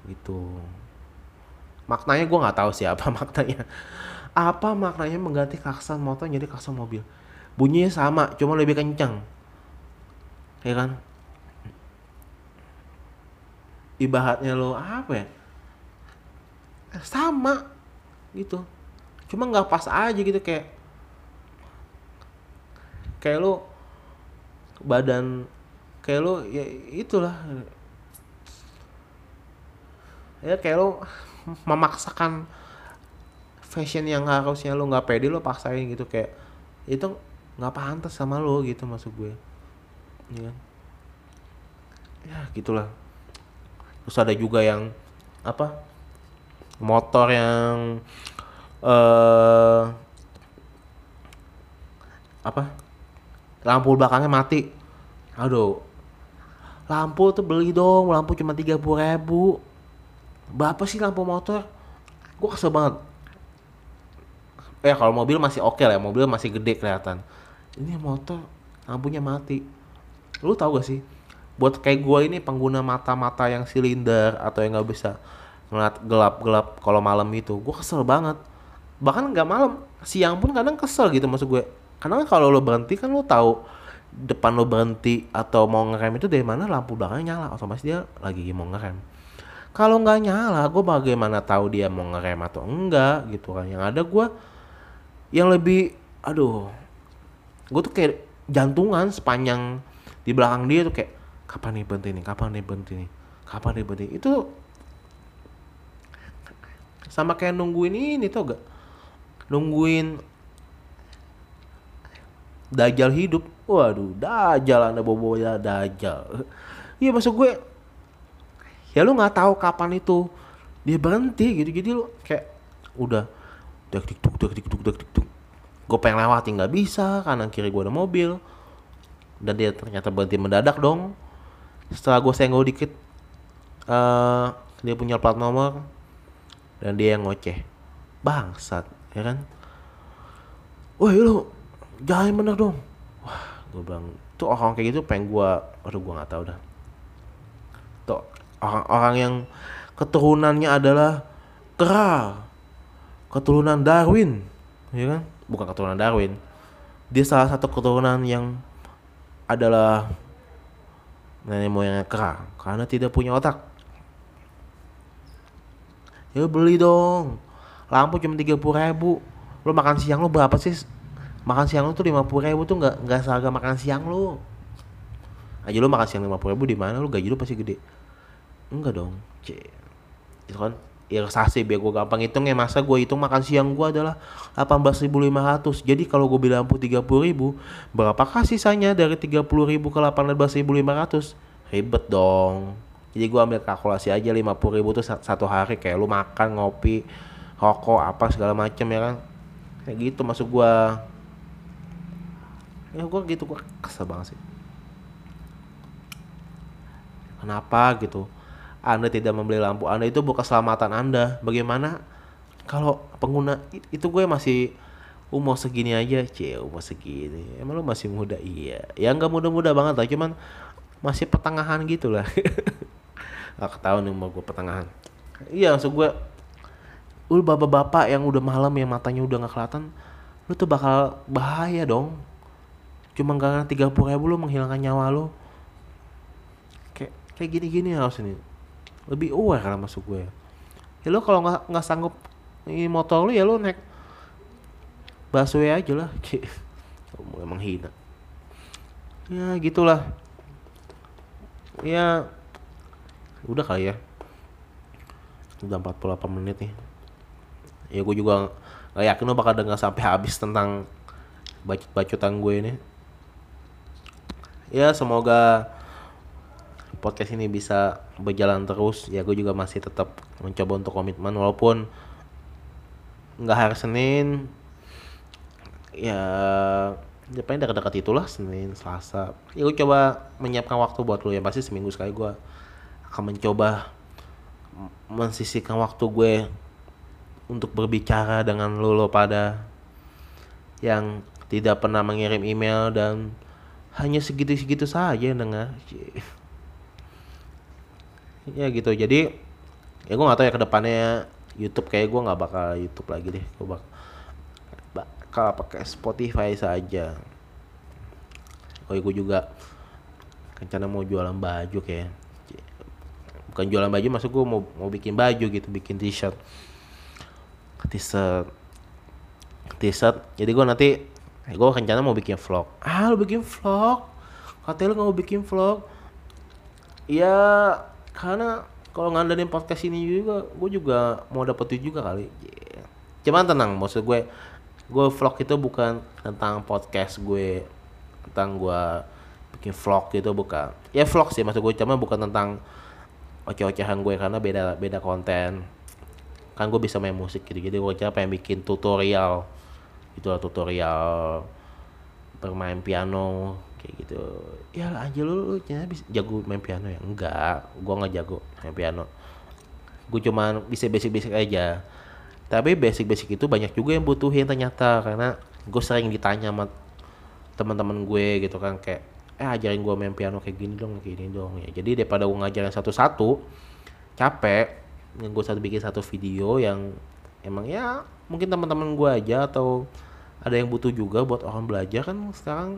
Gitu. Maknanya gue nggak tahu sih apa maknanya. Apa maknanya mengganti klakson motor jadi klakson mobil? Bunyinya sama cuma lebih kencang ya kan? Ibaratnya lo apa ya? Eh, sama. Gitu cuma nggak pas aja gitu kayak kayak lo badan kayak lo ya itulah. Ya kayak lo memaksakan fashion yang harusnya lo nggak pede lo paksain gitu kayak itu nggak pantas sama lo gitu masuk gue. Ya ya gitulah. Terus ada juga yang apa motor yang uh, apa? Lampu belakangnya mati. Aduh. Lampu tuh beli dong lampu cuma tiga puluh ribu. Berapa sih lampu motor? Gue kesel banget. Eh kalau mobil masih oke lah mobil masih gede kelihatan. Ini motor lampunya mati. Lu tau gak sih? Buat kayak gue ini pengguna mata-mata yang silinder atau yang nggak bisa ngeliat gelap-gelap kalau malam itu gue kesel banget bahkan nggak malam siang pun kadang kesel gitu maksud gue. Karena kalau lo berhenti kan lo tahu depan lo berhenti atau mau ngerem itu dari mana lampu belakangnya nyala. Otomatis dia lagi mau ngerem. Kalau nggak nyala gue bagaimana tahu dia mau ngerem atau enggak gitu kan. Yang ada gue yang lebih aduh gue tuh kayak jantungan sepanjang di belakang dia tuh kayak kapan nih berhenti nih? Kapan nih berhenti nih? Kapan nih berhenti? Itu sama kayak nungguin ini tuh gak nungguin Dajjal hidup. Waduh Dajjal anda bobo ya Dajjal. Iya maksud gue ya lu nggak tahu kapan itu dia berhenti gitu jadi lu kayak udah dak dik tuk dak dik tuk dak dik tuk. Gue pengen lewatin nggak bisa kanan kiri gue ada mobil. Dan dia ternyata berhenti mendadak dong. Setelah gue senggol dikit uh, dia punya plat nomor dan dia yang ngoceh. Bangsat ya kan? Woi lu jangan bener dong. Wah gue bilang tuh orang kayak gitu pengen gue aduh gue nggak tahu dah. Tuh orang-orang yang keturunannya adalah kera keturunan Darwin ya kan? Bukan keturunan Darwin. Dia salah satu keturunan yang adalah nenek moyangnya kera karena tidak punya otak. Ya beli dong lampu cuma tiga puluh ribu. Lo makan siang lo berapa sih? Makan siang lo tuh lima puluh ribu tuh nggak nggak seharga makan siang lo aja lo makan siang lima puluh ribu di mana? Lo gaji lo pasti gede. Enggak dong c itu kan? Irsasi biar gue gampang hitung ya masa gue hitung makan siang gue adalah 18.500 jadi kalau gue beli lampu 30.000 berapakah sisanya dari 30.000 ke 18.500 ribet dong. Jadi gue ambil kalkulasi aja 50.000 tuh satu hari. Kayak lu makan ngopi rokok apa segala macem ya kan kayak gitu masuk gue ya gue gitu gue kesel banget sih kenapa gitu anda tidak membeli lampu Anda itu bukan keselamatan Anda. Bagaimana kalau pengguna itu gue masih umur segini aja, cie umur segini. Emang lu masih muda? Iya. Ya nggak muda-muda banget lah, cuman masih pertengahan gitu lah. gak ketahuan nih umur gue pertengahan. Iya, maksud gue lu bapak-bapak yang udah malam yang matanya udah nggak kelihatan, lu tuh bakal bahaya dong. Cuma karena tiga puluh ribu lu menghilangkan nyawa lu. Kayak kayak gini-gini harus ini lebih aware lah masuk gue. Ya lo kalau nggak nggak sanggup ini motor lu ya lo naik busway aja lah. Emang hina. Ya gitulah. Ya udah kali ya. Udah 48 menit nih ya gue juga gak yakin lo bakal denger sampai habis tentang bacot-bacotan gue ini. Ya semoga podcast ini bisa berjalan terus. Ya gue juga masih tetap mencoba untuk komitmen walaupun nggak hari Senin. Ya ya paling dekat-dekat itulah Senin Selasa. Ya gue coba menyiapkan waktu buat lo ya pasti seminggu sekali gue akan mencoba mensisihkan waktu gue untuk berbicara dengan lo lo pada yang tidak pernah mengirim email dan hanya segitu-segitu saja dengar. Ya gitu jadi ya gue gak tahu ya ke depannya YouTube kayak gue nggak bakal YouTube lagi deh. Gue bak bakal pakai Spotify saja. Oh ya gue juga rencana mau jualan baju kayak bukan jualan baju masuk gue mau mau bikin baju gitu bikin t-shirt t-shirt t-shirt jadi gue nanti gue rencana mau bikin vlog. Ah lu bikin vlog? Katanya lu nggak mau bikin vlog. Ya karena kalau ngandelin podcast ini juga gue juga mau dapet juga kali. Cuman tenang maksud gue gue vlog itu bukan tentang podcast gue tentang gue bikin vlog gitu bukan. Ya vlog sih maksud gue cuma bukan tentang oceh-ocehan gue karena beda beda konten kan gue bisa main musik gitu jadi gue coba pengen bikin tutorial. Itulah tutorial bermain piano kayak gitu. Ya aja lu, lu bisa jago main piano ya? Enggak gua nggak jago main piano. Gue cuman bisa basic-basic aja. Tapi basic-basic itu banyak juga yang butuhin ternyata karena gue sering ditanya sama teman-teman gue gitu kan kayak eh ajarin gue main piano kayak gini dong kayak gini dong. Ya jadi daripada gue ngajarin satu-satu capek gue satu bikin satu video yang emang ya mungkin teman-teman gue aja atau ada yang butuh juga buat orang belajar kan sekarang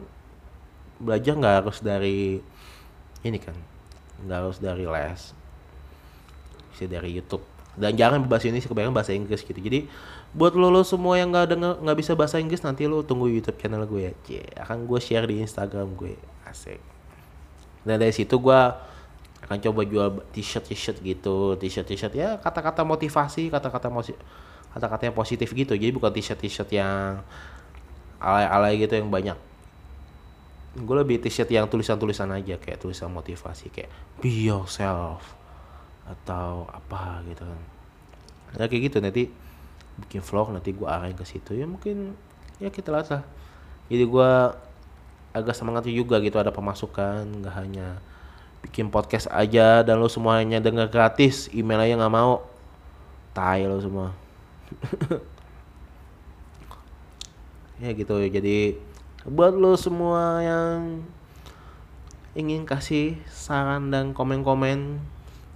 belajar nggak harus dari ini kan nggak harus dari les bisa dari YouTube. Dan jangan bahasa Indonesia kebanyakan bahasa Inggris gitu. Jadi buat lo, lo semua yang nggak denger nggak bisa bahasa Inggris nanti lo tunggu YouTube channel gue ya akan gue share di Instagram gue. Asik. Dan dari situ gue akan coba jual t-shirt t-shirt gitu. T-shirt t-shirt ya kata-kata motivasi kata-kata kata-kata yang positif gitu. Jadi bukan t-shirt t-shirt yang alay-alay gitu yang banyak. Gue lebih t-shirt yang tulisan-tulisan aja kayak tulisan motivasi kayak be yourself atau apa gitu kan. Ya kayak gitu nanti bikin vlog nanti gue arahin ke situ. Ya mungkin ya kita lihat lah. Jadi gue agak semangat juga gitu ada pemasukan nggak hanya bikin podcast aja dan lo semuanya denger gratis email aja nggak mau. Tai lo semua. Ya gitu jadi buat lo semua yang ingin kasih saran dan komen-komen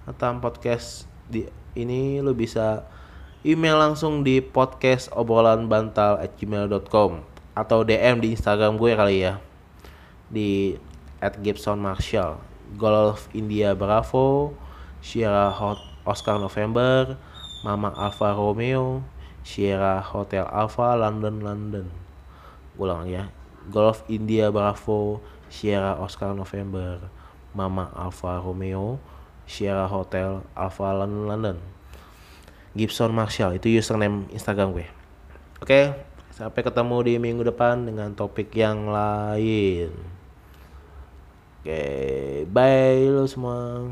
tentang podcast di ini lo bisa email langsung di podcast obrolan bantal at gmail.com atau DM di Instagram gue kali ya di at Gibson Marshall Golf India Bravo Sierra Hot Oscar November Mama Alfa Romeo Sierra Hotel Alpha London London. Ulang ya. Golf India Bravo Sierra Oscar November Mama Alfa Romeo Sierra Hotel Alpha London London. Gibson Marshall itu username Instagram gue. Oke sampai ketemu di minggu depan dengan topik yang lain oke bye lo semua